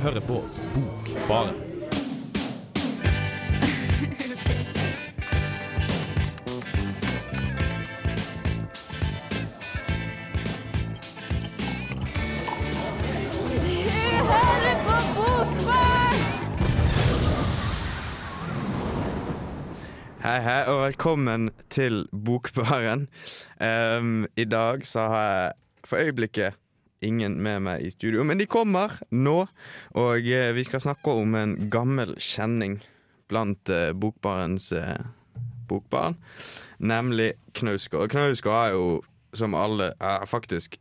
hører på Bokbaren. Hei, hei, og velkommen til Bokbaren. Um, I dag så har jeg for øyeblikket ingen med meg i studio, men de kommer nå. Og eh, vi skal snakke om en gammel kjenning blant eh, Bokbarens eh, bokbarn, nemlig Knausgård. Knausgård er jo, som alle er faktisk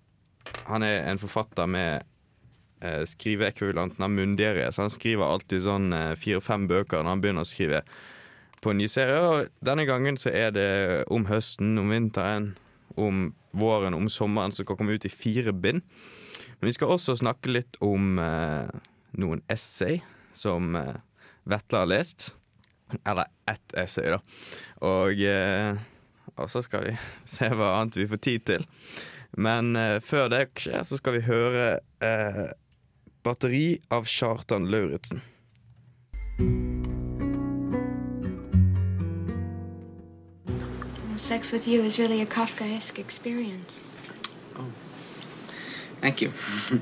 Han er en forfatter med eh, skriveekvivalenten av Mundieriet, så han skriver alltid sånn fire-fem bøker når han begynner å skrive på en ny serie. Og denne gangen så er det om høsten, om vinteren, om våren, om sommeren, som skal komme ut i fire bind. Men vi skal også snakke litt om eh, noen essay som eh, Vetle har lest. Eller ett essay, da. Og, eh, og så skal vi se hva annet vi får tid til. Men eh, før det skjer, så skal vi høre eh, 'Batteri' av Kjartan Lauritzen. Sex with you is really a Kafkaesque experience. Thank you.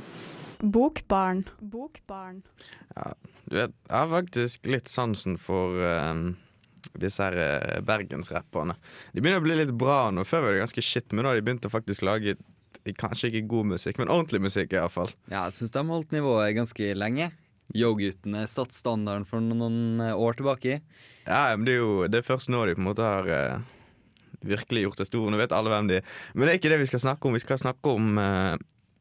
Bokbarn. Bokbarn. Du vet, jeg har faktisk litt sansen for um, disse her eh, bergensrapperne. De begynner å bli litt bra nå. Før var det ganske shit, men nå har de begynt å faktisk lage kanskje ikke god musikk, men ordentlig musikk i hvert fall. Ja, jeg syns de har holdt nivået ganske lenge. Yo-guttene satte standarden for noen eh, år tilbake. Ja, men det er jo det er først nå de på en måte har eh, virkelig gjort det store. Nå vet alle hvem de er. Men det er ikke det vi skal snakke om. Vi skal snakke om uh,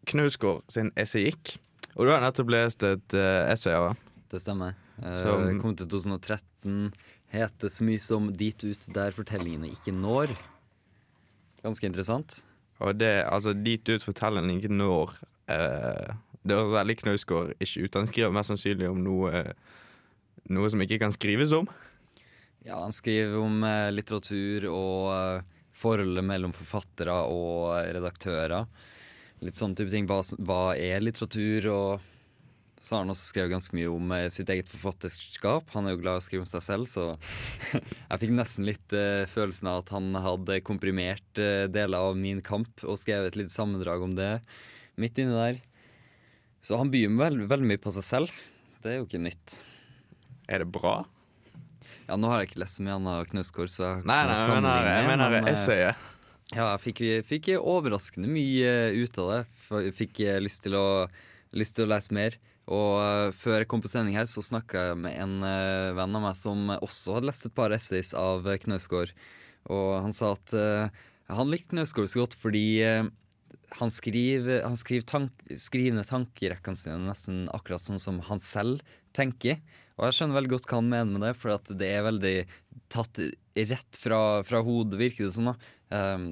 Knausgård sin essayikk. Og du har nettopp lest et uh, essay av han. Det stemmer. Eh, Som- Kom til 2013. Heter så mye som 'Dit ut der fortellingene ikke når'. Ganske interessant. Og det, altså dit ut fortellingene ikke når uh, Det er veldig Knausgård ikke ut. Han skriver mest sannsynlig om noe, eh, noe som ikke kan skrives om. Ja, han skriver om eh, litteratur og eh, forholdet mellom forfattere og eh, redaktører. Litt sånn type ting. Hva, hva er litteratur? Og så har han også skrevet ganske mye om sitt eget forfatterskap. Han er jo glad i å skrive om seg selv, så jeg fikk nesten litt følelsen av at han hadde komprimert eh, deler av Min kamp og skrevet et lite sammendrag om det midt inni der. Så han byr veld, veldig mye på seg selv. Det er jo ikke nytt. Er det bra? Ja, Nå har jeg ikke lest så mye annet Knausgård, så jeg Nei, nei, jeg mener, jeg mener men, eh, essayet. Ja, jeg fikk, fikk overraskende mye ut av det. Fikk eh, lyst til å, lyst til å lese mer. Og eh, før jeg kom på sending her, så snakka jeg med en eh, venn av meg som også hadde lest et par essays av eh, Knausgård. Og han sa at uh, han likte Knausgård så godt fordi eh, han skriver, han skriver, tank, skriver ned tankerekkene sine nesten akkurat sånn som han selv tenker. Og jeg skjønner veldig godt hva han mener med det, for at det er veldig tatt rett fra, fra hodet, virker det som. da. Um,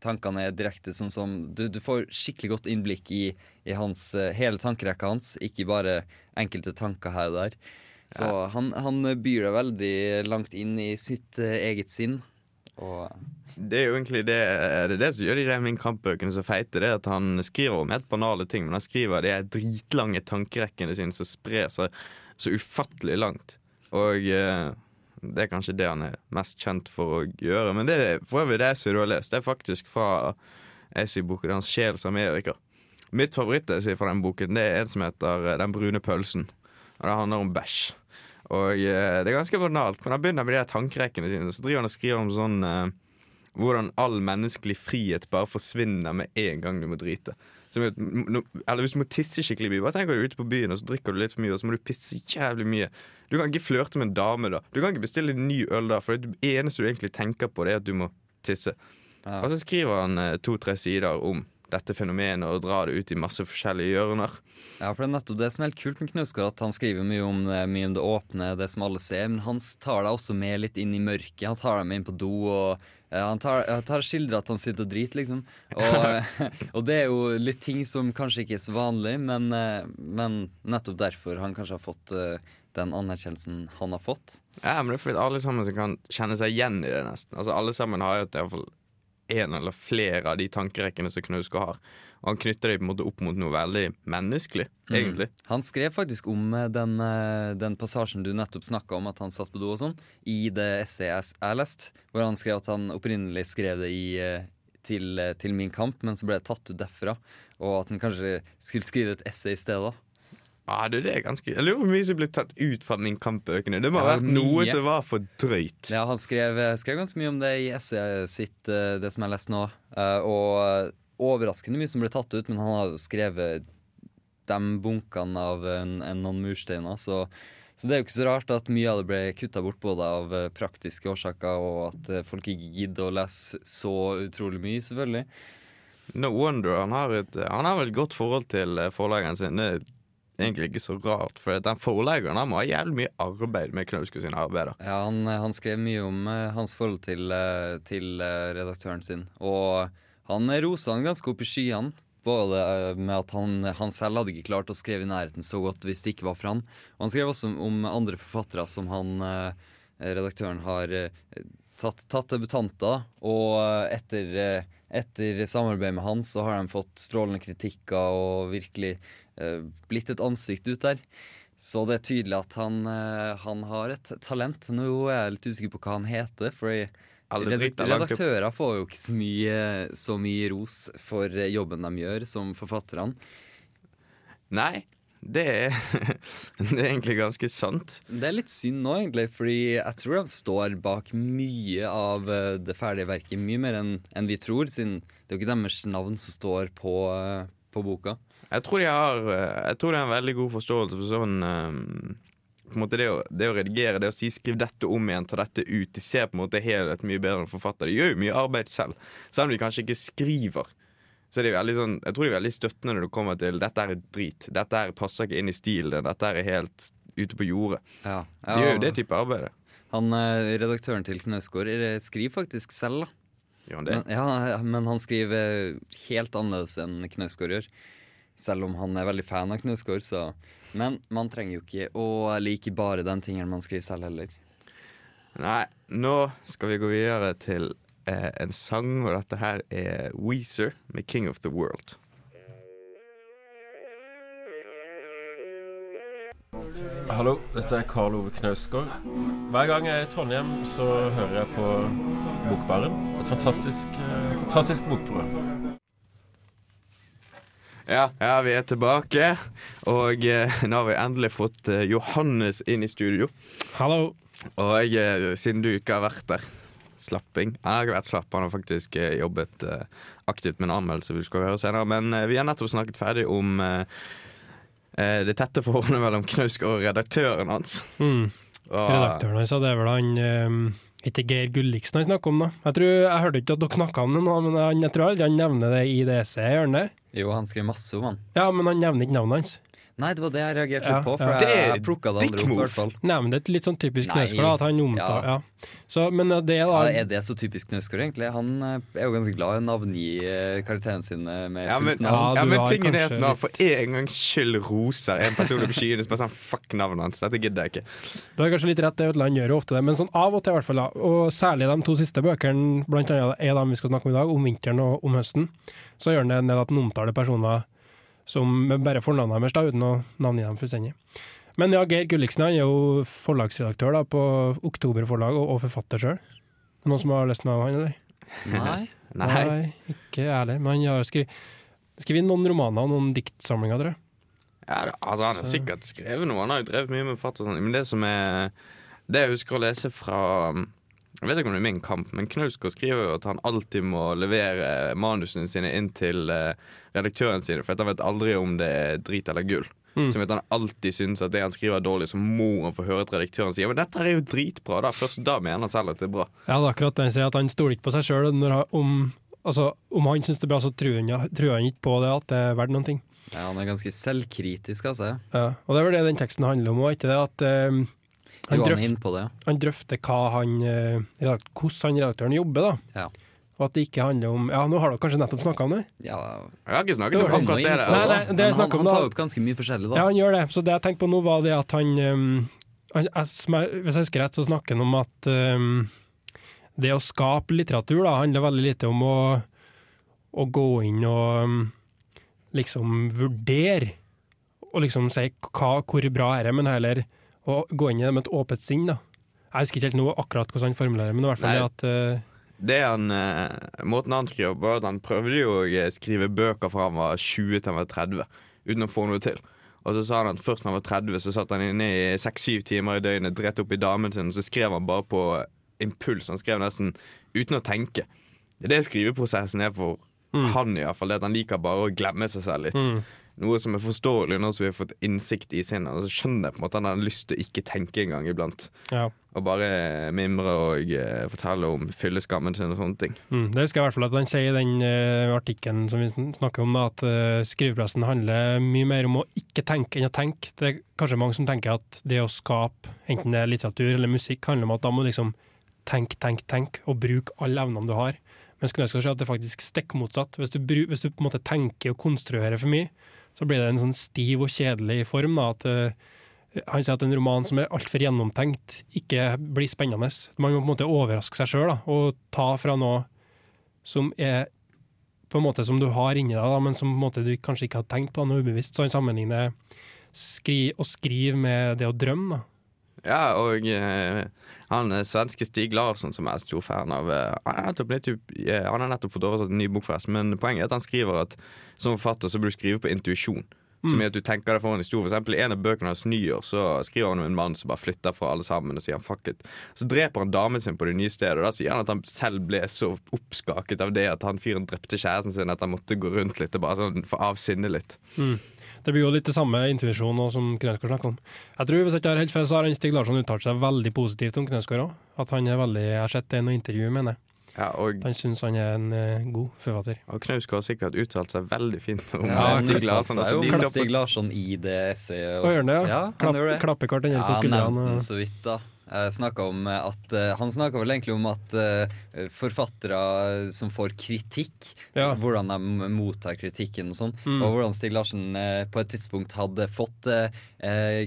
tankene er direkte sånn som Du, du får skikkelig godt innblikk i, i hans, eh, hele tankerekka hans, ikke bare enkelte tanker her og der. Så han, han byr deg veldig langt inn i sitt eh, eget sinn. Og Det er jo egentlig det, det, det som gjør de Min Kamp-bøkene så feite. Det er at Han skriver om helt banale ting, men han skriver de dritlange tankerekkene sine som sprer seg så ufattelig langt. Og eh, det er kanskje det han er mest kjent for å gjøre. Men det er for øvrig det essayet du har lest. Det er faktisk fra essayboken hans 'Sjels Amerika'. Mitt favorittessay fra den boken Det er en som heter eh, 'Den brune pølsen'. Og det handler om bæsj. Og eh, det er ganske banalt, men han begynner med de der tankerekkene sine. Så driver han og skriver om sånn eh, hvordan all menneskelig frihet bare forsvinner med en gang du må drite. Som, no, eller hvis du må tisse skikkelig mye. Bare tenk er ute på byen og så drikker du litt for mye, og så må du pisse jævlig mye. Du kan ikke flørte med en dame da. Du kan ikke bestille en ny øl da, for det eneste du egentlig tenker på, det er at du må tisse. Ja. Og så skriver han eh, to-tre sider om dette fenomenet og drar det ut i masse forskjellige hjørner. Ja, for det er nettopp det som er helt kult med Knausgård, at han skriver mye om, det, mye om det åpne, det som alle ser, men han tar deg også med litt inn i mørket. Han tar deg med inn på do, og eh, han tar, tar skildrer at han sitter og driter, liksom. Og, og det er jo litt ting som kanskje ikke er så vanlig, men, eh, men nettopp derfor han kanskje har fått eh, den anerkjennelsen han har fått. Ja, men det er fordi alle sammen som kan kjenne seg igjen i det nesten. Altså Alle sammen har jo et, i hvert fall en eller flere av de tankerekkene som Knausgård har. Og han knytter dem på en måte opp mot noe veldig menneskelig, egentlig. Han skrev faktisk om eh, den, eh, den passasjen du nettopp snakka om, at han satt på do og sånn, i det essayet jeg leste, hvor han skrev at han opprinnelig skrev det i, eh, til, til Min kamp, men så ble det tatt ut derfra, og at han kanskje skulle skrive et essay i stedet. Ja, det det er ganske Jeg lurer på hvor mye som ble tatt ut fra Min kamp-bøkene. Det må ha vært noe som var for drøyt. Ja, han skrev, eh, skrev ganske mye om det i essayet sitt, eh, det som jeg leste nå. Eh, Og overraskende mye som ble tatt ut, men han har jo skrevet de bunkene av en, en noen mursteiner. Så, så det er jo ikke så rart at mye av det ble kutta bort, både av praktiske årsaker og at folk ikke gidder å lese så utrolig mye, selvfølgelig. No wonder. Han har, et, han har vel et godt forhold til forlagene forleggeren sin. Det er egentlig ikke så rart, for den forleggeren må ha jævlig mye arbeid med Knausgård sine arbeider. Ja, han, han skrev mye om uh, hans forhold til, uh, til uh, redaktøren sin. Og han rosa han ganske opp i skyene. Både eh, med at han, han selv hadde ikke klart å skrive i nærheten så godt hvis det ikke var for han. Og han skrev også om, andre forfattere som han, eh, redaktøren, har eh, tatt, tatt debutanter. Og eh, etter, eh, etter samarbeid med han så har de fått strålende kritikker og virkelig eh, blitt et ansikt ut der. Så det er tydelig at han, eh, han har et talent. Nå er jeg litt usikker på hva han heter. For redaktører får jo ikke så mye, så mye ros for eh, jobben de gjør, som forfatterne. Nei, det er, det er egentlig ganske sant. Det er litt synd nå, egentlig, fordi jeg tror de står bak mye av eh, det ferdige verket. Mye mer enn en vi tror, siden det er jo ikke deres navn som står på, eh, på boka. Jeg tror de har eh, Jeg tror det er en veldig god forståelse for sånn um, på en måte det å, det å redigere, det å si 'skriv dette om igjen', ta dette ut. De ser på en måte helhet mye bedre enn forfatter. De gjør jo mye arbeid selv, selv om de kanskje ikke skriver. Så er de veldig sånn, Jeg tror de er veldig støttende når det kommer til 'dette er drit', 'dette her passer ikke inn i stilen 'dette er helt ute på jordet'. Ja, De gjør jo det type arbeidet. Han, eh, Redaktøren til Knausgård skriver faktisk selv, da. Gjør han det? Men, ja, men han skriver helt annerledes enn Knausgård gjør. Selv om han er veldig fan av Knausgård, så Men man trenger jo ikke å like bare de tingene man skriver selv heller. Nei, nå skal vi gå videre til eh, en sang, og dette her er Weezer med 'King of the World'. Hallo, dette er Karl Ove Knausgård. Hver gang jeg er i Trondheim, så hører jeg på Bokbaren. Et fantastisk, eh, fantastisk bokprogram. Ja, ja, vi er tilbake. Og eh, nå har vi endelig fått eh, Johannes inn i studio. Hallo. Og eh, siden du ikke har vært der Slapping. Han har ikke vært slapp, han har faktisk jobbet eh, aktivt med en anmeldelse vi skal høre senere. Men eh, vi har nettopp snakket ferdig om eh, det tette forholdet mellom Knausgård og redaktøren hans. Mm. Og, Redaktøren hans, det er vel han um, Ikke Geir Gulliksen han snakker om, da. Jeg tror, jeg hørte ikke at dere snakka om det nå, men han, jeg tror aldri han nevner det i det det? Jo, han skrev masse om han. Ja, men han nevner ikke navnet hans. Nei, det var det jeg reagerte Ja, litt på, for ja. jeg, er jeg plukka det andre opp. i hvert fall Nei, men det er et litt sånn typisk. Knausgård, at han omtar ja. Så, Men det er da ja, Er det så typisk Knausgård, egentlig? Han eh, er jo ganske glad i å navngi eh, karakterene sine med ja, men, ja. Ja, men tingen er at når han for en gangs skyld roser en person oppe i skyene, så bare sånn fuck navnet hans. Dette gidder jeg ikke. Du har kanskje litt rett, det, han gjør jo ofte det, men sånn av og til i hvert fall. Og særlig de to siste bøkene, blant annet er de vi skal snakke om i dag, om vinteren og om høsten, så gjør han det en del at han omtaler personer som bare bare fornavnet deres, da, uten å navngi dem fullstendig. Men ja, Geir Gulliksen han er jo forlagsredaktør da, på Oktober forlag, og, og forfatter sjøl. Noen som har lest noe av han, eller? Nei. Nei. ikke jeg heller. Men han har skrevet, skrevet noen romaner og noen diktsamlinger, tror jeg. Ja, det, altså Han har sikkert skrevet noe. Han har jo drevet mye med forfatter og sånn. Men det som er Det jeg husker å lese fra Jeg vet ikke om det er min kamp, men Knausgård skriver jo at han alltid må levere manusene sine inn til eh, redaktøren sine, for han vet aldri om det er drit eller gull. Mm. Som at han alltid syns at det han skriver er dårlig, så må han få høre at redaktøren sier Men dette er jo dritbra. da Først da mener han selv at det er bra. Ja, det er akkurat det han sier, at han stoler ikke på seg sjøl. Om, altså, om han syns det er bra, så tror han, tror han ikke på det at det er verdt noen ting. Ja, han er ganske selvkritisk, altså. Ja, og det er vel det den teksten handler om òg, ikke det? At eh, han, Jo, han drøf, på det. ja. han drøfter hva han, eh, hvordan han redaktøren jobber, da. Ja. Og at det ikke handler om Ja, nå har dere kanskje nettopp snakka om det? Ja, Jeg har ikke snakket om akkurat det Altså. Nei, nei, det han, om han tar opp ganske mye forskjellig, da. Ja, han gjør det. Så det jeg tenkte på nå, var det at han, um, han jeg, Hvis jeg husker rett, så snakker han om at um, det å skape litteratur da, handler veldig lite om å, å gå inn og um, liksom vurdere og liksom si hva, hvor bra er det, men heller å gå inn i det med et åpent sinn. da. Jeg husker ikke helt nå akkurat hvordan han formulerer men i hvert fall Nei. det at uh, Det han, eh, måten han skriver på, at han prøvde jo å eh, skrive bøker fra han var 20 til han var 30, uten å få noe til. Og så sa han at først når han var 30, så satt han inne i 6-7 timer i døgnet, dreit opp i damen sin, og så skrev han bare på impuls. Han skrev nesten uten å tenke. Det er det skriveprosessen er for han, i hvert fall. Det at han liker bare å glemme seg selv litt. mm, Noe som er forståelig nå som vi har fått innsikt i sinnet. Altså, så skjønner jeg på en måte han har lyst til å ikke tenke engang iblant. ja. Og bare mimre og uh, fortelle om fylleskammen sin og sånne ting. Mm, det husker jeg i hvert fall at han sier i den uh, artikkelen som vi snakker om, da, at uh, skriveprosessen handler mye mer om å ikke tenke enn å tenke. Det er kanskje mange som tenker at det å skape, enten det er litteratur eller musikk, handler om at da må du liksom tenke, tenke, tenke, og bruke alle evnene du har. Mens Knausgård sier at det er faktisk stikk motsatt. Hvis du, hvis du på en måte tenker og konstruerer for mye, så blir det en sånn stiv og kjedelig form. da, at uh, han sier at en roman som er altfor gjennomtenkt, ikke blir spennende. Man må på en måte overraske seg sjøl og ta fra noe som er på en måte som du har inni deg, da, men som på en måte du kanskje ikke har tenkt på, noe ubevisst. Så han sammenligner skri, å skrive med det å drømme. da. Ja, og eh, han eh, svenske Stig Larsson, som er stor fan av, eh, han har nettopp, eh, han har nettopp fått oversatt en ny bok, forresten. Men poenget er at han skriver at som forfatter så bør du skrive på intuisjon. Som i at du tenker deg for en historie. For eksempel I en av bøkene hans nyår så skriver han om en mann som bare flytter fra alle sammen og sier han fuck it. Så dreper han damen sin på det nye stedet, og da sier han at han selv ble så oppskaket av det at han fyren drepte kjæresten sin at han måtte gå rundt litt og bare sånn få av sinnet litt. Det blir jo litt det samme intuisjon nå som Knausgård snakker om. Jeg tror hvis jeg ikke har helt feil, så har han Stig Larsson uttalt seg veldig positivt om Knausgård òg. At han er veldig Jeg har sett det i noe intervju, mener jeg. Ja, og, Han syns han er en uh, god forfatter. og Knausgård har sikkert uttalt seg veldig fint om Ja, han Stig uttalte Larsson. seg Altså, jo de om på Stig Larsson i det essayet. Og gjør han det, ja? Ja, han Klapp, gjør det. Klapper hvert andre Ja, nevnte den så vidt, da. Jeg snakket om at, eh, han snakka vel egentlig om at eh, forfattere som får kritikk, Ja. hvordan de mottar kritikken og sånn, Mm. og hvordan Stig Larsen eh, på et tidspunkt hadde fått eh, eh,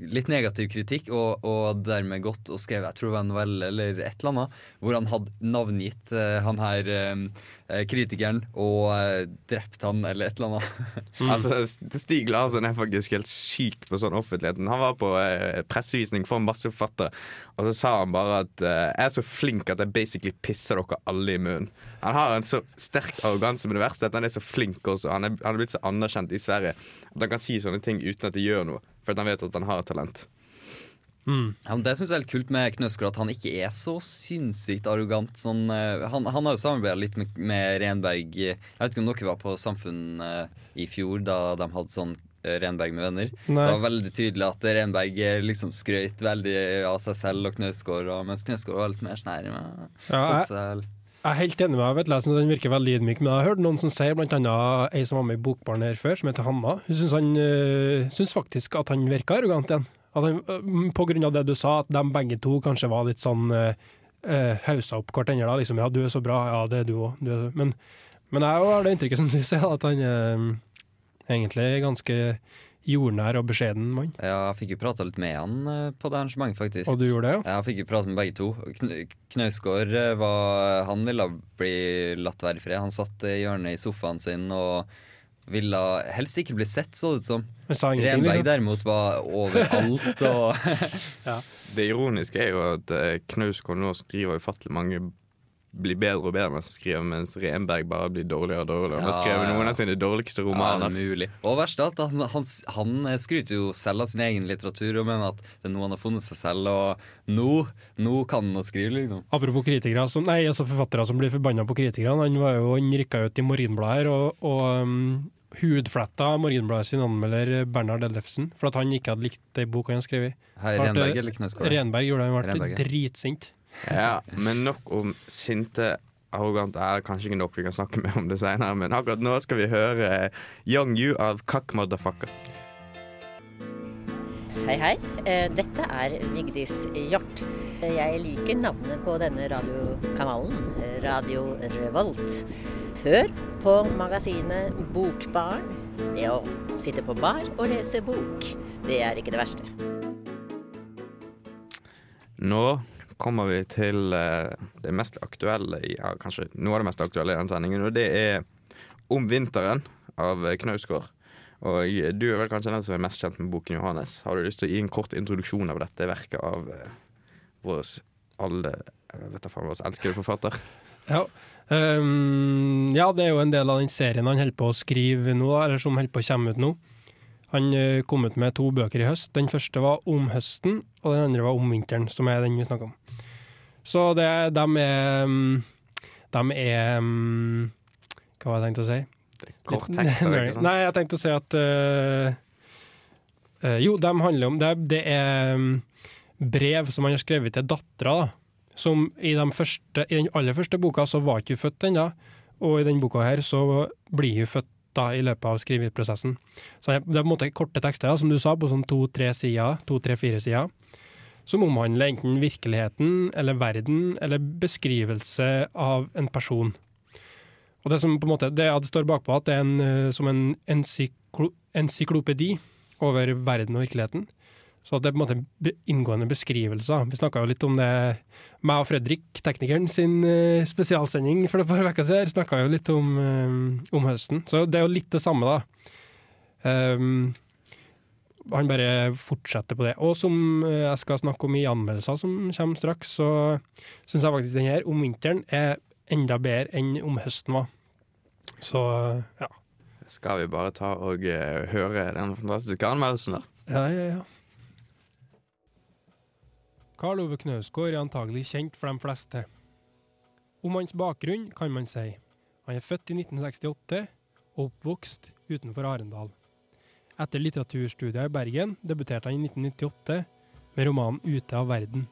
litt negativ kritikk, og, og dermed gått og skrevet, jeg tror det var en novelle eller et eller annet, hvor han hadde navngitt eh, han her eh, eh, kritikeren og eh, drept han, eller et eller annet. Altså, Stig Larsson er faktisk helt syk på sånn offentligheten. Han var på eh, pressevisning for en masse forfattere, og så sa han bare at eh, jeg er så flink at jeg basically pisser dere alle i munnen. Han har en så sterk arroganse, men det verste er at han er så flink også. Han er, han er blitt så anerkjent i Sverige at han kan si sånne ting uten at det gjør noe, for han vet at han har et talent. Mm. Ja, det syns jeg er litt kult med Knøsker, at han ikke er så sinnssykt arrogant. Sånn, eh, han, han har jo samarbeida litt med, med Renberg. Jeg vet ikke om dere var på Samfunn eh, i fjor, da de hadde sånn eh, Renberg med venner. Nei. Det var veldig tydelig at Renberg eh, liksom skrøt veldig av seg selv og Knausgård, mens Knausgård var litt mer sånn her med Ja, jeg, jeg er helt enig med deg. Jeg synes han virker veldig ydmyk. Men jeg har hørt noen som sier, blant annet ei som var med i Bokbarn her før, som heter Hanna. Hun syns, han, øh, syns faktisk at han virker arrogant igjen. På grunn av det du sa, at de begge to kanskje var litt sånn uh, hausa opp hverandre. liksom, Ja, du er så bra. Ja, det er du òg. Men, men jeg har det inntrykket som du ser, at han er egentlig ganske jordnær og beskjeden mann. Ja, jeg fikk jo prata litt med han på det arrangementet, faktisk. Og du gjorde det, ja? Ja, Jeg fikk jo prate med begge to. Kn Knausgård var Han ville bli latt være i fred. Han satt i hjørnet i sofaen sin og ville helst ikke bli sett, så det ut som. Renberg liksom. derimot var overalt og Det ironiske er jo at eh, Knausgård nå skriver ufattelig mange blir bedre og bedre mens han skriver, mens Renberg bare blir dårligere og dårligere. Han har skrevet ja. noen av sine dårligste Ja, det romaner. er mulig. Og verst alt, han, han, han skryter jo selv av sin egen litteratur og mener at det er noe han har funnet seg selv, og nå, nå kan han å skrive, liksom. Apropos kritikere, som, nei, altså forfattere som blir forbanna på kritikerne. Han var jo, han rykka ut i Morgenbladet her og, og um, hudfletta Morgenbladet sin anmelder Bernhard Ellefsen for at han ikke hadde likt ei bok han hadde skrevet. Her, Renberg eller Knøsgaard? Renberg gjorde det, han ble dritsint. Ja, men nok om sinte arrogant er kanskje ikke nok. Vi kan snakke mer om det senere. Men akkurat nå skal vi høre Young You av Kakk Motherfucker. Hei, hei. Eh, Dette er Vigdis Hjort. Jeg liker navnet på denne radiokanalen, Radio Revolt. Hør på magasinet Bokbarn. Det å sitte på bar og lese bok, det er ikke det verste. Nå kommer vi til eh, det mest aktuelle, i- ja, kanskje noe av det mest aktuelle i den sendingen, og det er Om vinteren av Knausgård. Og du er vel kanskje den som er mest kjent med boken, Johannes. Har du lyst til å gi en kort introduksjon av dette verket av eh, vår alle jeg vet da faen, vår elskede forfatter? Ja. Ehm, ja, det er jo en del av den serien han holder på å skrive nå, eller som holder på å komme ut nå. Han eh, kom ut med to bøker i høst. Den første var om høsten, og den andre var om vinteren, som er den vi snakker om. Så det, de er mm, De er mm, Hva var det jeg tenkte å si? Kort tekst, ikke sant? Nei, jeg tenkte å si at uh, Jo, de handler om Det, det er brev som han har skrevet til dattera, da. Som i, de første, I den aller første boka så var ikke hun født ennå, og i denne boka her så blir hun født da i løpet av skriveprosessen. Så det er på en måte korte tekster, som du sa, på sånn to-tre sider, to-tre-fire sider, som omhandler enten virkeligheten eller verden, eller beskrivelse av en person. Og det som på en måte, det, det står bakpå at det er en, eh, som en ensyklo, encyklopedi over verden og virkeligheten. Så det er på en måte en inngående beskrivelser. Vi snakka jo litt om det, meg og Fredrik, teknikeren, sin eh, spesialsending for et par uker siden, snakka jo litt om, eh, om høsten. Så det er jo litt det samme, da. Um, han bare fortsetter på det. Og som jeg skal snakke om i anmeldelser som kommer straks, så syns jeg faktisk den her, om vinteren, er enda bedre enn om høsten var. Så ja. Skal vi bare ta og høre den fantastiske anmeldelsen, da? Ja, ja, ja. Karl Ove Knausgård er antagelig kjent for de fleste. Om hans bakgrunn kan man si han er født i 1968 og oppvokst utenfor Arendal. Etter litteraturstudier i Bergen debuterte han i 1998 med romanen 'Ute av verden'.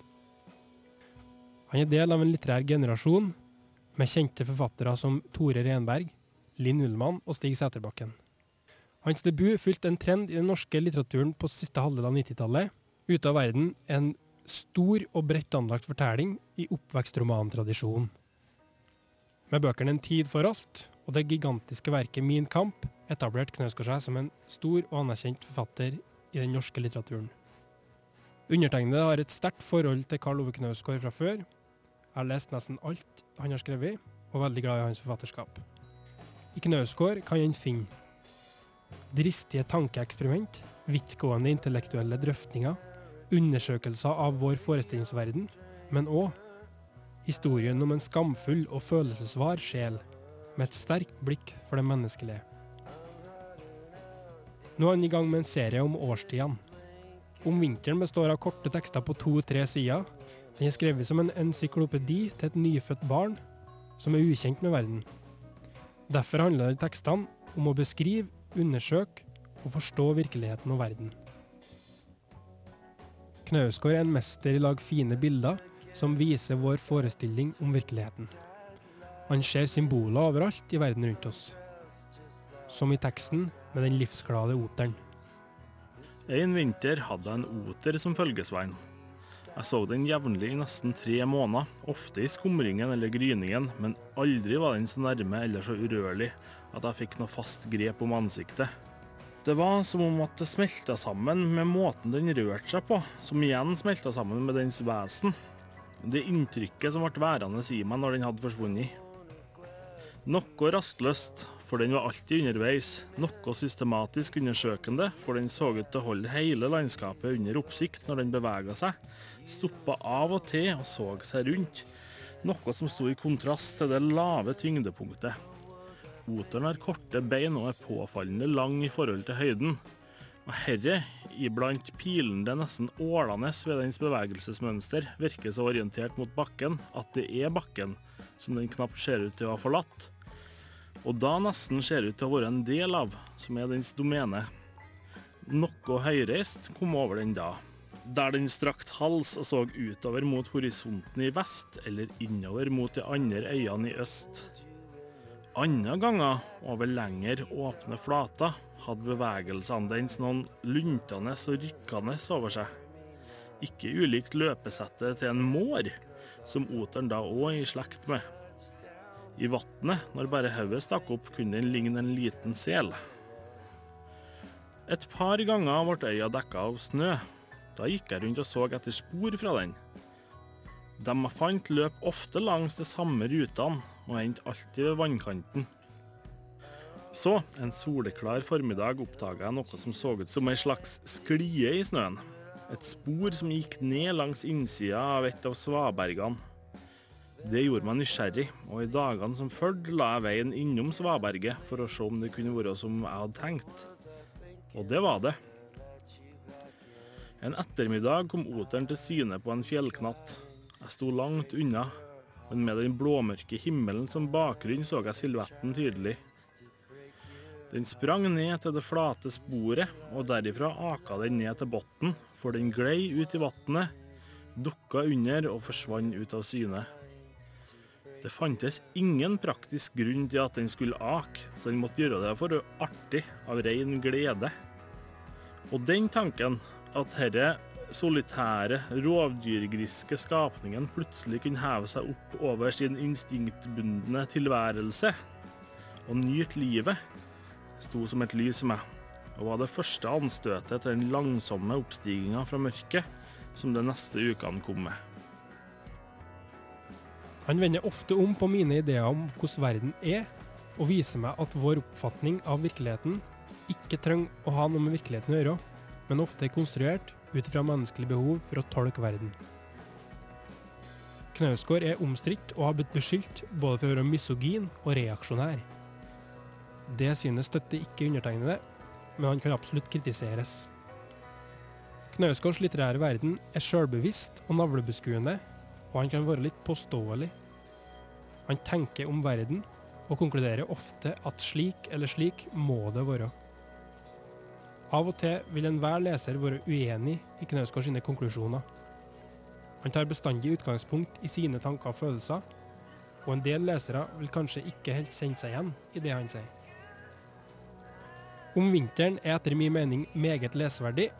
Han er del av en litterær generasjon med kjente forfattere som Tore Renberg, Linn Ullmann og Stig Sæterbakken. Hans debut fulgte en trend i den norske litteraturen på siste halvdel av 90-tallet. Ute av verden en stor og bredt anlagt fortelling i oppvekstromantradisjonen. Med bøkene En tid for alt og det gigantiske verket Min kamp etablerte Knausgård seg som en stor og anerkjent forfatter i den norske litteraturen. Undertegnede har et sterkt forhold til Karl Ove Knausgård fra før. Jeg har lest nesten alt han har skrevet, og er veldig glad i hans forfatterskap. I Knausgård kan en finne dristige tankeeksperiment, vidtgående intellektuelle drøftinger, undersøkelser av vår forestillingsverden, men òg historien om en skamfull og følelsesvar sjel, med et sterkt blikk for det menneskelige. Nå er han i gang med en serie om årstidene. Om vinteren består av korte tekster på to-tre sider. Den er skrevet som en encyklopedi til et nyfødt barn som er ukjent med verden. Derfor handler tekstene om å beskrive, undersøke og forstå virkeligheten og verden. Knausgård er en mester i å lage fine bilder som viser vår forestilling om virkeligheten. Han ser symboler overalt i verden rundt oss. Som i teksten med den livsglade oteren. En vinter hadde jeg en oter som følgesvein. Jeg så den jevnlig i nesten tre måneder, ofte i skumringen eller gryningen, men aldri var den så nærme eller så urørlig at jeg fikk noe fast grep om ansiktet. Det var som om at det smelta sammen med måten den rørte seg på, som igjen smelta sammen med dens vesen. Det inntrykket som ble værende i meg når den hadde forsvunnet. Noe rastløst, for den var alltid underveis. Noe systematisk undersøkende, for den så ut til å holde hele landskapet under oppsikt når den bevega seg. Stoppa av og til og så seg rundt. Noe som sto i kontrast til det lave tyngdepunktet. Oteren har korte bein og er påfallende lang i forhold til høyden. Og herre, iblant pilende, nesten ålende ved dens bevegelsesmønster, virker så orientert mot bakken at det er bakken, som den knapt ser ut til å ha forlatt. Og da nesten ser ut til å være en del av, som er dens domene. Noe høyreist kom over den da, der den strakt hals og så utover mot horisonten i vest, eller innover mot de andre øyene i øst. Andre ganger, over lengre åpne flater, hadde bevegelsene dens noen luntende og rykkende over seg. Ikke ulikt løpesettet til en mår, som oteren da òg er i slekt med. I vannet, når bare hodet stakk opp, kunne den ligne en liten sel. Et par ganger ble øya dekka av snø. Da gikk jeg rundt og så etter spor fra den. Jeg fant, løp ofte langs de samme rutene og endte alltid ved vannkanten. Så, en soleklar formiddag oppdaga jeg noe som så ut som ei slags sklie i snøen. Et spor som gikk ned langs innsida av et av svabergene. Det gjorde meg nysgjerrig, og i dagene som fulgte la jeg veien innom svaberget for å se om det kunne være som jeg hadde tenkt. Og det var det. En ettermiddag kom oteren til syne på en fjellknatt. Jeg sto langt unna, men med den blåmørke himmelen som bakgrunn så jeg silhuetten tydelig. Den sprang ned til det flate sporet, og derifra aka den ned til bunnen, for den glei ut i vannet, dukka under og forsvant ut av syne. Det fantes ingen praktisk grunn til at den skulle ake, så den måtte gjøre det for artig, av ren glede. Og den tanken, at herre solitære, rovdyrgriske skapningen plutselig kunne heve seg opp over sin instinktbundne tilværelse og nyte livet, sto som et lys i meg, og var det første anstøtet til den langsomme oppstiginga fra mørket som de neste ukene kom med. Han vender ofte om på mine ideer om hvordan verden er, og viser meg at vår oppfatning av virkeligheten ikke trenger å ha noe med virkeligheten å gjøre, men ofte er konstruert ut fra menneskelig behov for å tolke verden. Knausgård er omstridt og har blitt beskyldt både for å være misogyn og reaksjonær. Det synet støtter ikke undertegnede, men han kan absolutt kritiseres. Knausgårds litterære verden er sjølbevisst og navlebeskuende, og han kan være litt påståelig. Han tenker om verden og konkluderer ofte at slik eller slik må det være. Av og til vil enhver leser være uenig i Knausgård sine konklusjoner. Han tar bestandig utgangspunkt i sine tanker og følelser, og en del lesere vil kanskje ikke helt kjenne seg igjen i det han sier. Om vinteren er etter min mening meget leseverdig,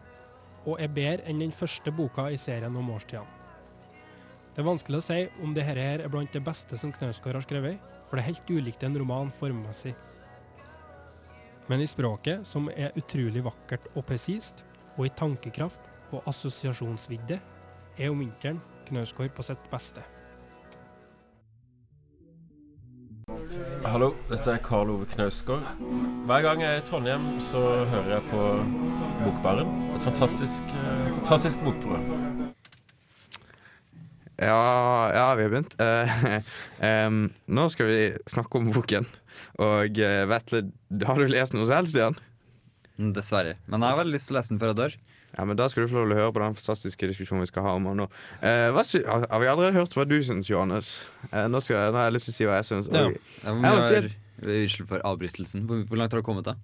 og er bedre enn den første boka i serien om årstidene. Det er vanskelig å si om dette her er blant det beste som Knausgård har skrevet, for det er helt ulikt en roman formmessig. Men i språket, som er utrolig vakkert og presist, og i tankekraft og assosiasjonsvidde, er om vinteren Knausgård på sitt beste. Hallo, dette er Karl Ove Knausgård. Hver gang jeg er i Trondheim, så hører jeg på Bokbaren. Et fantastisk, eh, fantastisk bokprogram. Ja, ja, vi har begynt. Uh, um, nå skal vi snakke om boken. Og uh, Vetle, har du lest noe selv, Stian? Mm, Dessverre. Men jeg har veldig lyst til å lese den før jeg dør. Ja, men Da skal du få lov til å høre på den fantastiske diskusjonen vi skal ha om den nå. Uh, hva sy har, vi allerede hørt hva du syns, Johannes? Uh, nå, skal, jeg- nå har jeg lyst til å si hva jeg syns. Ja. Jeg Unnskyld for avbrytelsen. Hvor, langt har du kommet, da?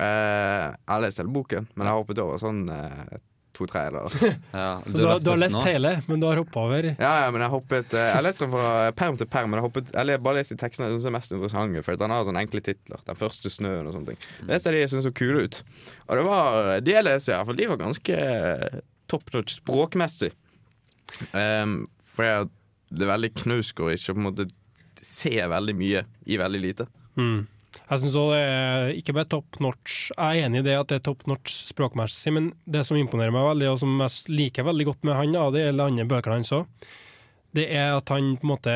Eh, jeg har lest hele boken, men jeg har hoppet over sånn eh, to-tre eller Ja, du, du, har, du har lest nå? hele, men du har hoppa over Ja, ja, men jeg hoppet eh, Jeg har lest den fra perm til perm, men jeg hoppet Jeg har bare lest de tekstene som er mest interessante, for den har sånne enkle titler. 'Den første snøen' og sånne ting. Det ser de jeg syns så kule ut. Og det var de jeg leser, i hvert fall, de var ganske eh, top notch språkmessig. Um, for jeg, det er veldig knausgård ikke å på en måte se veldig mye i veldig lite. Mm. Jeg syns òg det er ikke bare top notch. Jeg er enig i det at det er top notch språkmessig, men det som imponerer meg veldig, og som jeg liker veldig godt med han, og det gjelder andre bøker hans òg, det er at han på en måte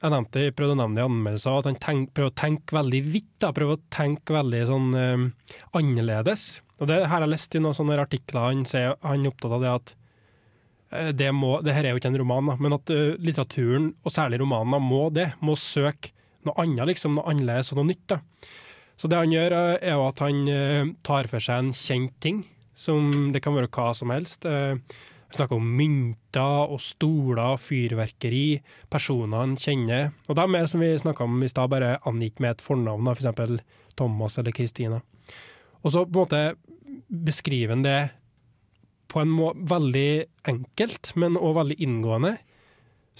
Jeg nevnte, jeg prøvde å nevne det i anmeldelser, at han tenk, prøver å tenke veldig vidt. Prøver å tenke veldig sånn eh, annerledes. Og det her har jeg lest i noen sånne artikler. Han sier han er opptatt av det at eh, det, må, det her er jo ikke en roman, da, men at uh, litteraturen, og særlig romaner, må det. Må søke noe annet, liksom, noe annerledes og noe nytt. da. Så det han gjør, eh, er jo at han eh, tar for seg en kjent ting. Som det kan være hva som helst. Han Vi snakker om mynter og stoler, fyrverkeri, personer han kjenner. Og de er, som vi snakka om i stad, bare angitt med et fornavn, f.eks. For Thomas eller Kristina. Og så på en måte beskriver han det på en må veldig enkelt, men òg veldig inngående.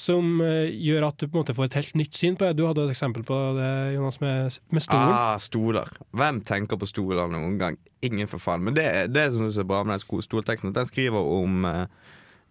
Som eh, gjør at du på en måte får et helt nytt syn på det. Du hadde et eksempel på det, Jonas, med, med stolen. Ah, stoler. Hvem tenker på stoler noen gang? Ingen for faen. Men det, det som jeg er bra med den stolteksten, at den skriver om eh,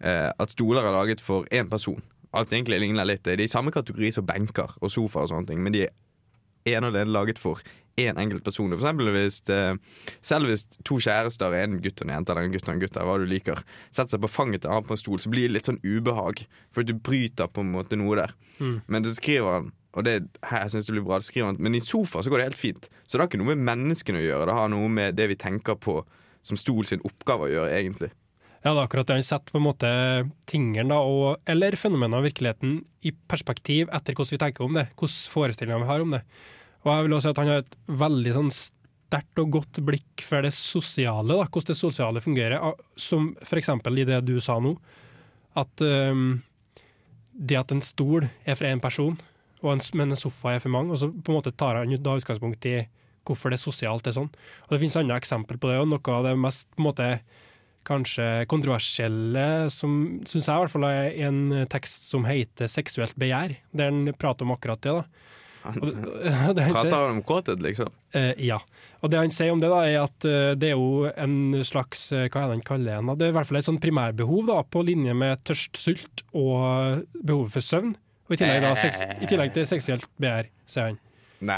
eh, at stoler er laget for én person. Alt egentlig ligner litt. Det er i samme kategori som benker og sofaer og sånne ting, men de er en og den laget for én enkelt person. For eksempel hvis, eh, selv hvis to kjærester, er en gutt og en jente, eller en gutt og en gutt, hva du liker, setter seg på fanget til en annen på en stol, så blir det litt sånn ubehag. For du bryter på en måte noe der. Mm. Men så skriver han og det, her, synes det blir bra, skriver han Men i sofa så går det helt fint. Så det har ikke noe med menneskene å gjøre. Det har noe med det vi tenker på som stol sin oppgave å gjøre, egentlig. Ja, det er akkurat det han setter på en måte tingene, og, eller fenomenet av virkeligheten, i perspektiv etter hvordan vi tenker om det. Hvordan forestillinger vi har om det. Og jeg vil også si at han har et veldig sånn sterkt og godt blikk for det sosiale, da, hvordan det sosiale fungerer. Ah, Som eksempel i det du sa nå, at um, det at en stol er for én person, en, men en sofa er for mange, og så på en måte tar han da utgangspunkt i hvorfor det sosialt er sånn. Og Det finnes andre eksempel på det, og noe av det mest på en måte kanskje kontroversielle, som syns jeg i hvert fall er en tekst som heter 'Seksuelt begjær', der han prater om akkurat det. da. Han Prater om kåthet, liksom? Eh, ja. Og det han sier om det, da, er at eh, det er jo en slags eh, Hva er det han kaller det? Det er i hvert fall et sånn primærbehov da, på linje med tørst, sult og behovet for søvn. Og i tillegg, da, sex, i tillegg til seksuelt begjær, sier han. Nei,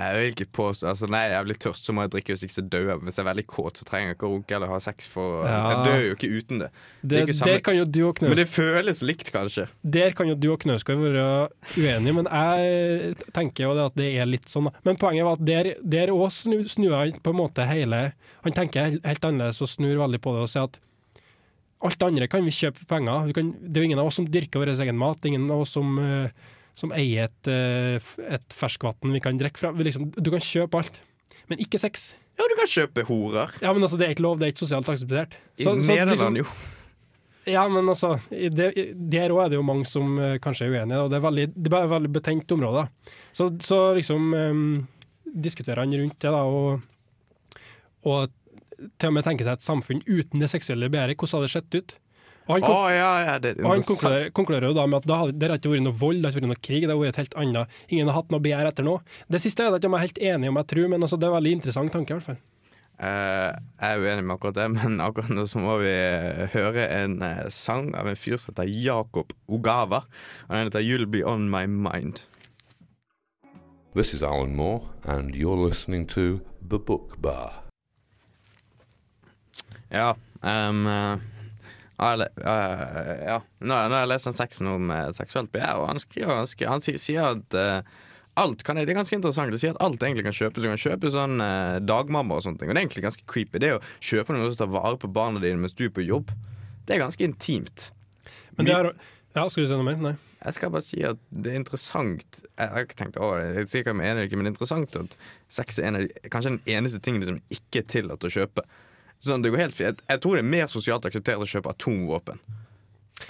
jeg vil ikke påstå altså, Nei, jeg litt tørst, så må jeg drikke hvis ikke så dør jeg. Hvis jeg er veldig kåt, så trenger jeg ikke å runke eller ha sex, for Ja. jeg dør jo ikke uten det. Det, det ikke kan jo du og Men det føles likt, kanskje. Der kan jo du og Knausgård være uenige, men jeg tenker jo at det er litt sånn. Men poenget var at der, der også snu, snur han på en måte hele Han tenker helt, annerledes og snur veldig på det og sier at alt det andre kan vi kjøpe for penger. Vi kan, det er jo ingen av oss som dyrker vår egen mat. Ingen av oss som, eh, som eier et, eh, et ferskvann vi kan drikke fra. Liksom, du kan kjøpe alt, men ikke sex. Ja, du kan kjøpe horer. Ja, men altså, Det er ikke lov, det er ikke sosialt akseptert. I Så- så Nederland, liksom- jo. ja, men altså, det, der òg er det jo mange som eh, kanskje er uenige, og det er veldig, det er veldig betent område. Så, så liksom um, diskuterer han rundt det, da, og, og til og med tenker seg et samfunn uten det seksuelle begjæret. Hvordan hadde det sett ut? Og han, kon- ja, ja, det og han konkluderer, konkluderer jo da med at det har ikke vært noe vold, det har ikke vært noe krig, det har vært et helt annet. Ingen har hatt noe begjær etter noe. Det siste er det ikke om jeg er helt enig om, jeg tror, men altså, det er en veldig interessant tanke, i hvert fall. Uh, jeg er uenig med akkurat det, men akkurat nå så må vi eh, høre en uh, sang av en fyr som heter Jakob Ogava. Og den heter 'You'll Be On My Mind'. This is Alan Moore, and you're listening to The Book Bar. Ja. Um, uh, ja, ja. Nå, nå har jeg lest en seksen om eh, seksuelt begjær, og han skriver han, skriver, han sier, sier at uh, alt kan, Det er ganske interessant. Det sier at alt egentlig kan kjøpes. Du kan kjøpe sånn uh, dagmamma og sånne ting. Og det er egentlig ganske creepy. Det å kjøpe noe som tar vare på barna dine mens du er på jobb, det er ganske intimt. Men det er... ja, skal du si noe mer? Nei. Jeg skal bare si at det er interessant Jeg har ikke tenkt over det, jeg sier om jeg er ikke, men det er interessant at sex er en av de, kanskje den eneste tingen som ikke er tillatt å kjøpe. Sånn, det går helt fint. Jeg, jeg tror det er mer sosialt akseptert å kjøpe atomvåpen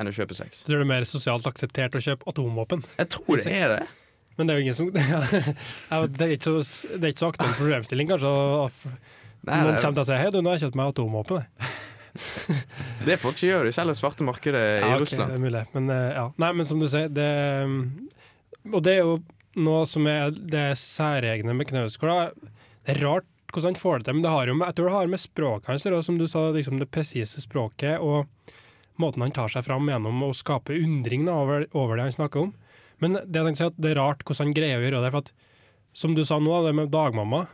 enn å kjøpe sex. Du Tror det er mer sosialt akseptert å kjøpe atomvåpen? Jeg tror det er det. Men det er jo ingen som Det er ikke så, det er ikke så aktuell problemstilling, kanskje. Nei, Noen kommer til å si hei, du, nå har jeg kjøpt meg atomvåpen. det får folk gjøre gjør. De selger svarte markedet i Ja, ok, Russland. det er mulig. Men, eh, ja. Nei, men som du sier, det Og det er jo noe som er det særegne med Knausgård. Det er rart hvordan han får det til, men det har jo med, jeg tror det har med språket hans å som du sa, liksom det presise språket og måten han tar seg fram gjennom å skape undring da, over, over det han snakker om. Men det, jeg tenkte si at det er rart hvordan han greier å gjøre det. for at Som du sa nå, det med dagmamma.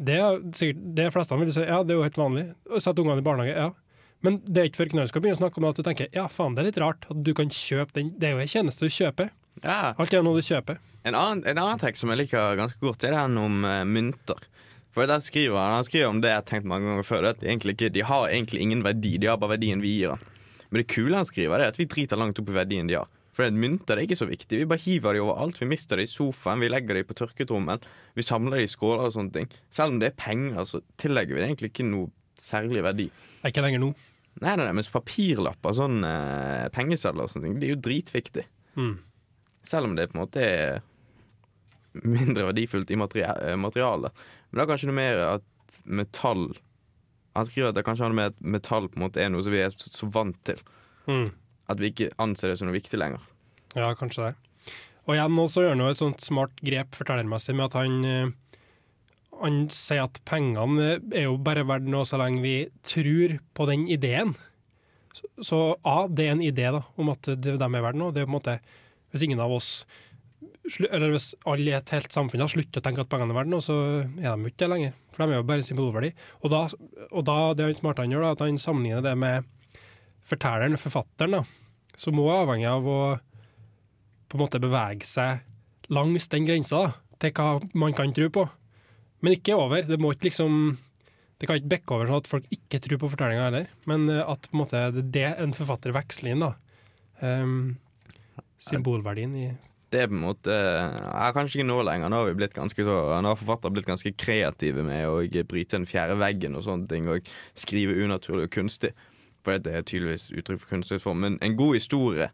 Det er sikkert, det fleste vil si ja, det er jo helt vanlig. Å sette ungene i barnehage, ja. Men det er ikke før Knausgård begynner å snakke om det at du tenker ja, faen, det er litt rart at du kan kjøpe den. Det er jo en tjeneste du kjøper. Ja. Alt er noe du kjøper. En annen, en annen tekst som jeg liker ganske godt, er den om uh, mynter. For der skriver Han skriver om det jeg har tenkt mange ganger før. det At de, ikke, de har egentlig ingen verdi, de har bare verdien vi gir dem. Men det kule han skriver, er at vi driter langt opp i verdien de har. For mynter er ikke så viktig. Vi bare hiver de overalt. Vi mister de i sofaen, vi legger de på tørketrommelen. Vi samler de i skåler og sånne ting. Selv om det er penger, så tillegger vi det egentlig ikke noe særlig verdi. Er ikke lenger nå. Nei, nei, nei, mens papirlapper, sånn eh, pengesedler og sånne ting, det er jo dritviktig. Mm. Selv om det på en måte er mindre verdifullt i eh, materialet. Men det er kanskje noe mer at metall Han skriver at det kanskje har noe med at metall på en måte er noe som vi er så, vant til. Mm. At vi ikke anser det som noe viktig lenger. Ja, kanskje det. Og igjen nå så gjør han jo et sånt smart grep fortellermessig med at han eh, han sier at pengene er jo bare verdt noe så lenge vi tror på den ideen. Så, så A, det er en idé da, om at de er verdt noe. Det er på en måte, Hvis ingen av oss eller hvis alle i et helt samfunn har sluttet å tenke at pengene er verdt noe, så er de ikke det lenger. For de er jo bare symbolverdi. Og og da det han Smartan gjør, da, at han sammenligner det med fortelleren, forfatteren, da, som òg er avhengig av å på en måte bevege seg langs den grensa da, til hva man kan tro på. Men ikke over. Det må ikke liksom det kan ikke bekke over sånn at folk ikke tror på fortellinga heller, men eh, at på en måte det er det en forfatter veksler inn. da. Um, symbolverdien i Det er på en måte ja, Kanskje ikke nå lenger. Nå har vi blitt ganske så Nå har forfattere blitt ganske kreative med å bryte den fjerde veggen og sånne ting, og skrive unaturlig og kunstig. For det er tydeligvis uttrykk for kunstig form. Men en god historie,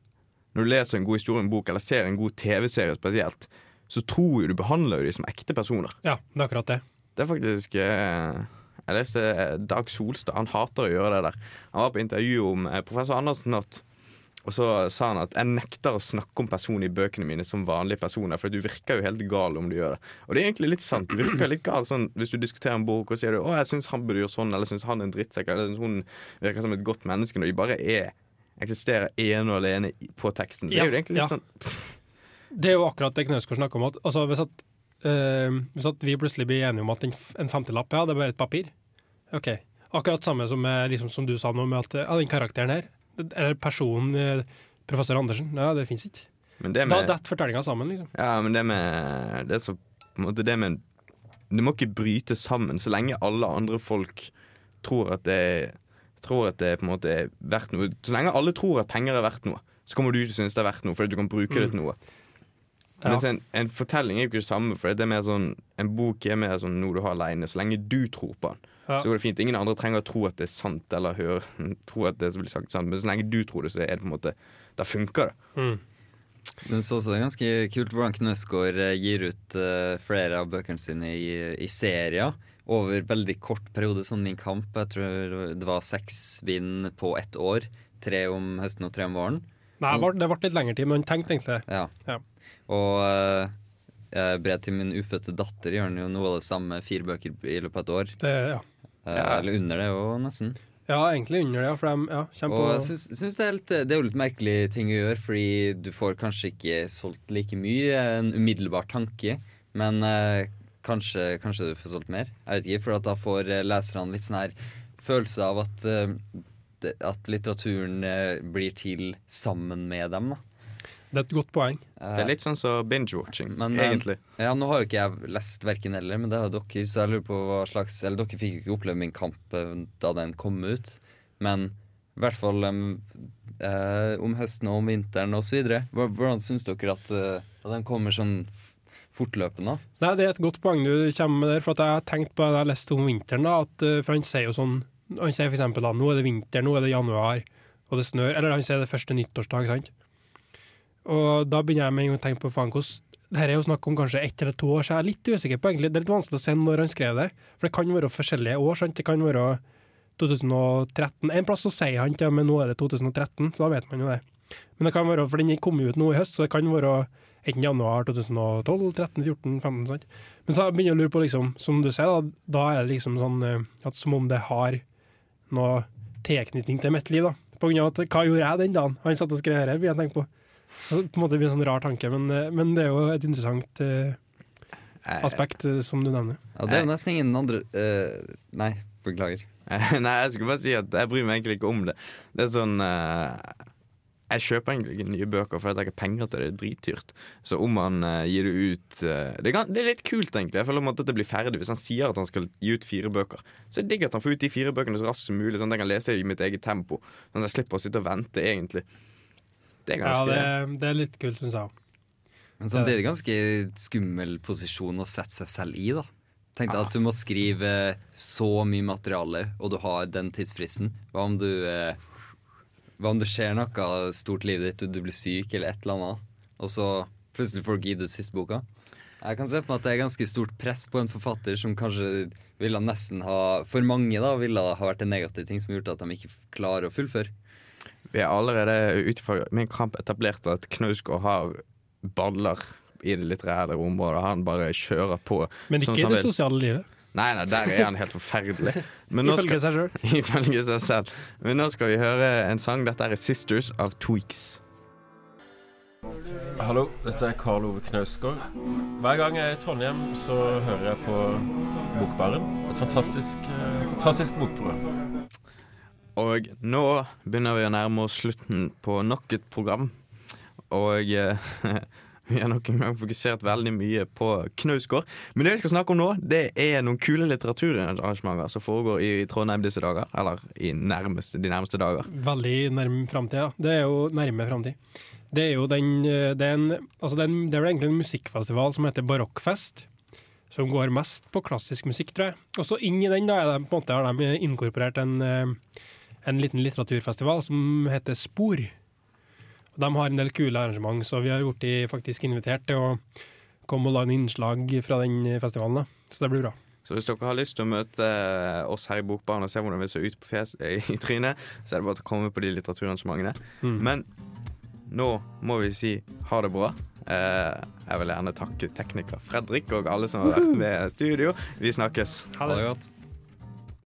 når du leser en god historie i en bok, eller ser en god TV-serie spesielt, så tror jo du behandler jo de som ekte personer. Ja, det er akkurat det. Det er faktisk eh, Jeg leste eh, Dag Solstad. Han hater å gjøre det der. Han var på intervju om eh, professor Andersen Nott. Og så sa han at jeg nekter å snakke om personer i bøkene mine som vanlige personer, for du virker jo helt gal om du gjør det. Og det er egentlig litt sant. Du virker litt gal sånn hvis du diskuterer en bok og sier du, å, jeg syns han burde gjøre sånn, eller syns han er en drittsekk, eller synes hun virker som et godt menneske, når de bare er eksisterer ene og alene på teksten. Så Ja, er det egentlig litt ja. sånn Det er jo akkurat det Knausgård snakker om. At, altså, hvis, at, øh, hvis at vi plutselig blir enige om at en, femtilapp femtelapp ja, det er bare et papir OK. Akkurat samme som, liksom, som du sa nå, med at ja, den karakteren her, eller personen eh, professor Andersen, ja, det fins ikke. Men det Da med, detter fortellinga sammen, liksom. ja, men det med Det så måte det med Det må ikke bryte sammen så lenge alle andre folk tror at det Tror at det på en måte er verdt noe. Så lenge alle tror at penger er verdt noe, så kommer du til å synes det er verdt noe fordi du kan bruke det til noe. Ja. Mens en, en fortelling er jo ikke det samme, for det er mer sånn en bok er mer sånn noe du har aleine. Så lenge du tror på den, Ja. så går det fint. Ingen andre trenger å tro at det er sant, eller høre, tro at det blir sagt, sant. Men så lenge du tror det, så er det på en måte Da funker det. Mm. Syns også det er ganske kult hvordan Knausgård eh, gir ut uh, flere av bøkene sine i, i serier over veldig kort periode, som Min kamp. Jeg tror det var seks bind på ett år. Tre om høsten og tre om våren. Nei, det ble, det ble litt lengre tid, men han tenkte egentlig det. Ja. Ja. Og eh, Brev til min ufødte datter gjør han jo noe av det samme, fire bøker i løpet av et år. det ja. Eh, Eller under det jo, nesten. ja, egentlig under det, for de ja, kjemper Og jeg syns, syns det, er litt, det er jo litt merkelig ting å gjøre, fordi du får kanskje ikke solgt like mye, en umiddelbar tanke, men eh, kanskje, kanskje du får solgt mer. Jeg vet ikke, for da får eh, leserne litt sånn her følelse av at, eh, at litteraturen eh, blir til sammen med dem. da. Det er et godt poeng. Det er litt sånn som binge-watching, eh, egentlig. Ja, Nå har jo ikke jeg lest verken eller, men det har dere, så jeg lurer på hva slags Eller dere fikk jo ikke oppleve min kamp eh, da den kom ut, men i hvert fall um, eh, om høsten og om vinteren osv. Hvordan syns dere at, eh, at den kommer sånn fortløpende? Nei, Det er et godt poeng du kommer med der. For at jeg har tenkt på det jeg leste om vinteren. da, at, For han sier jo sånn Han sier eksempel da, nå er det vinter, nå er det januar, og det snør. Eller han sier det første nyttårsdag, sant. Og da begynner jeg med å tenke på faen hvordan det her er jo snakk om kanskje ett eller to år, så jeg er litt usikker på egentlig. Det er litt vanskelig å se når han skrev det. For det kan være forskjellige år. sant? Det kan være 2013. En plass så sier han til og med nå er det 2013, så da vet man jo det. Men det kan være, for den kom jo ut nå i høst, så det kan være enten januar 2012, 13, 14, 15. sant? Men så begynner jeg å lure på, liksom, som du sier, da, da er det liksom sånn eh, at som om det har noe tilknytning til mitt liv. da. På grunn av at hva gjorde jeg den dagen han satt og skrev her, vil jeg tenke på. Så på en måte blir det en sånn rar tanke, men, eh, men det er jo et interessant Eh, aspekt, uh, som du nevner. Ja, Det er jo nesten ingen andre uh, Nei, beklager. Nei, jeg skulle bare si at jeg bryr meg egentlig ikke om det. Det er sånn Jeg kjøper egentlig ikke nye bøker fordi jeg har ikke penger til det. Det er dritdyrt. Så om han uh, gir det ut uh, det, er, det er litt kult, egentlig. Jeg føler om at det blir ferdig Hvis han sier at han skal gi ut fire bøker, så er det digg at han får ut de fire bøkene så raskt som mulig, sånn at jeg kan lese i mitt eget tempo. Sånn at jeg slipper å sitte og vente, egentlig. Det er Ja, det, det er litt kult, syns jeg. Men samtidig ganske skummel posisjon å sette seg selv i, da. Tenk deg at du må skrive så mye materiale, og du har den tidsfristen. Hva om du eh, Hva om det skjer noe stort i livet ditt, og du blir syk eller et eller annet, og så plutselig får du gitt ut siste boka? Jeg kan se på meg at det er ganske stort press på en forfatter som kanskje ville nesten ha For mange da ville ha vært en negativ ting som gjorde at de ikke klarer å fullføre. Vi har allerede ut fra min kamp etablert at Knausgård har baller i det litterære området. Han bare kjører på. Men ikke sånn i det sosiale livet. Nei, nei, der er han helt forferdelig. Ifølge seg sjøl. ifølge seg selv. Men nå skal vi høre en sang. Dette er 'Sisters' av Tweaks. Hallo, dette er Karl Ove Knausgård. Hver gang jeg er i Trondheim, så hører jeg på Bokbaren. Et fantastisk, eh, fantastisk bokprogram. Og nå begynner vi å nærme oss slutten på nok et program. Og eh, vi har nok en gang fokusert veldig mye på Knausgård. Men det vi skal snakke om nå, det er noen kule litteraturarrangementer som foregår i Trondheim disse dager. Eller nærmeste, de nærmeste dager. Veldig nærm framtid. Det er jo nærme framtid. Det er jo den eh, det er, en, altså er det er vel egentlig en musikkfestival som heter Barokkfest. Som går mest på klassisk musikk, tror jeg. Og så inn i den da er de, på en måte, har de inkorporert en, eh, en liten litteraturfestival som heter Spor. De har en del kule arrangement, så vi har blitt faktisk invitert til å komme og lage innslag fra den festivalen. da. Så det blir bra. Så hvis dere har lyst til å møte oss her i Bokbaren og se hvordan vi ser ut på fjes, i trynet, så er det bare å komme på de litteraturarrangementene. Mm. Men nå må vi si ha det bra. Eh, jeg vil gjerne takke tekniker Fredrik og alle som har vært med i studio. Vi snakkes. Ha det. godt.